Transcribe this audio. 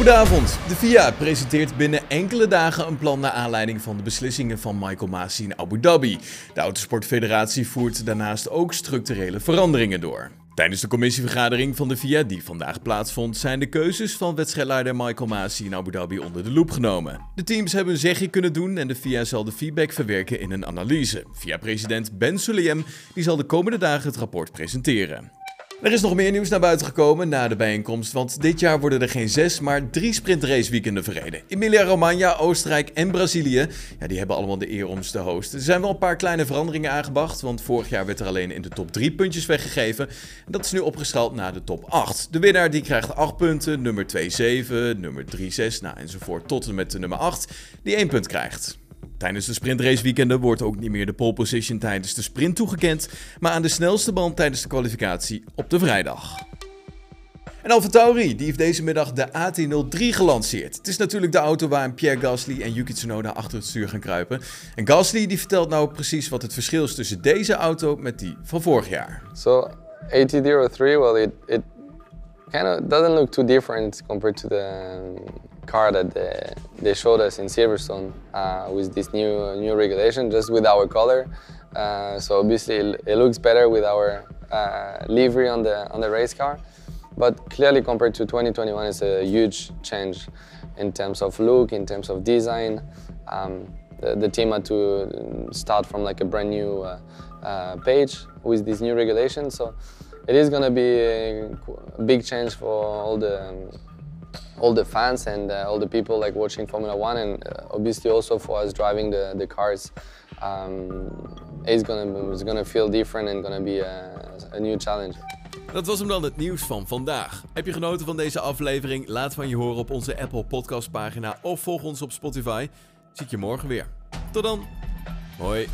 Goedenavond. De FIA presenteert binnen enkele dagen een plan naar aanleiding van de beslissingen van Michael Masi in Abu Dhabi. De Autosportfederatie voert daarnaast ook structurele veranderingen door. Tijdens de commissievergadering van de FIA die vandaag plaatsvond, zijn de keuzes van wedstrijdleider Michael Masi in Abu Dhabi onder de loep genomen. De teams hebben een zegje kunnen doen en de FIA zal de feedback verwerken in een analyse. FIA-president Ben Sulayem die zal de komende dagen het rapport presenteren. Er is nog meer nieuws naar buiten gekomen na de bijeenkomst, want dit jaar worden er geen zes, maar drie sprintraceweekenden verreden. Emilia-Romagna, Oostenrijk en Brazilië, ja, die hebben allemaal de eer om ze te hosten. Er zijn wel een paar kleine veranderingen aangebracht, want vorig jaar werd er alleen in de top 3 puntjes weggegeven. En dat is nu opgeschaald naar de top 8. De winnaar die krijgt 8 punten, nummer 2 7, nummer 3 6, nou enzovoort tot en met de nummer 8, die 1 punt krijgt. Tijdens de sprintraceweekenden wordt ook niet meer de pole position tijdens de sprint toegekend, maar aan de snelste band tijdens de kwalificatie op de vrijdag. En Alfa Tauri die heeft deze middag de AT03 gelanceerd. Het is natuurlijk de auto waar Pierre Gasly en Yuki Tsunoda achter het stuur gaan kruipen. En Gasly die vertelt nou precies wat het verschil is tussen deze auto met die van vorig jaar. So AT03, well, it, it kind of doesn't look too different compared to the car that they, they showed us in Silverstone uh, with this new new regulation, just with our color. Uh, so obviously it, looks better with our uh, livery on the on the race car, but clearly compared to 2021, it's a huge change in terms of look, in terms of design. Um, the, the, team had to start from like a brand new uh, uh, page with this new regulation. So it is to be a big change for all the all the fans and uh, all the people like watching Formula One, and uh, obviously also for us driving the, the cars. Um, it's gonna it's gonna feel different and gonna be a, a new challenge. Dat was hem dan het nieuws van vandaag. Heb je genoten van deze aflevering? Laat van je horen op onze Apple Podcast pagina of volg ons op Spotify. Zie ik je morgen weer. Tot dan. Hoi.